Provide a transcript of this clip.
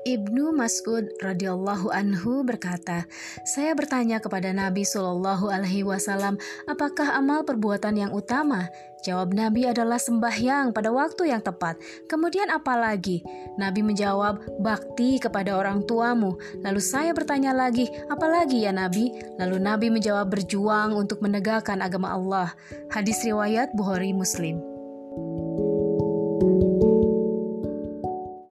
Ibnu Mas'ud radhiyallahu anhu berkata, "Saya bertanya kepada Nabi Shallallahu alaihi wasallam, apakah amal perbuatan yang utama?" Jawab Nabi adalah sembahyang pada waktu yang tepat. Kemudian apa lagi? Nabi menjawab, "Bakti kepada orang tuamu." Lalu saya bertanya lagi, "Apa lagi ya Nabi?" Lalu Nabi menjawab, "Berjuang untuk menegakkan agama Allah." Hadis riwayat Bukhari Muslim. thank you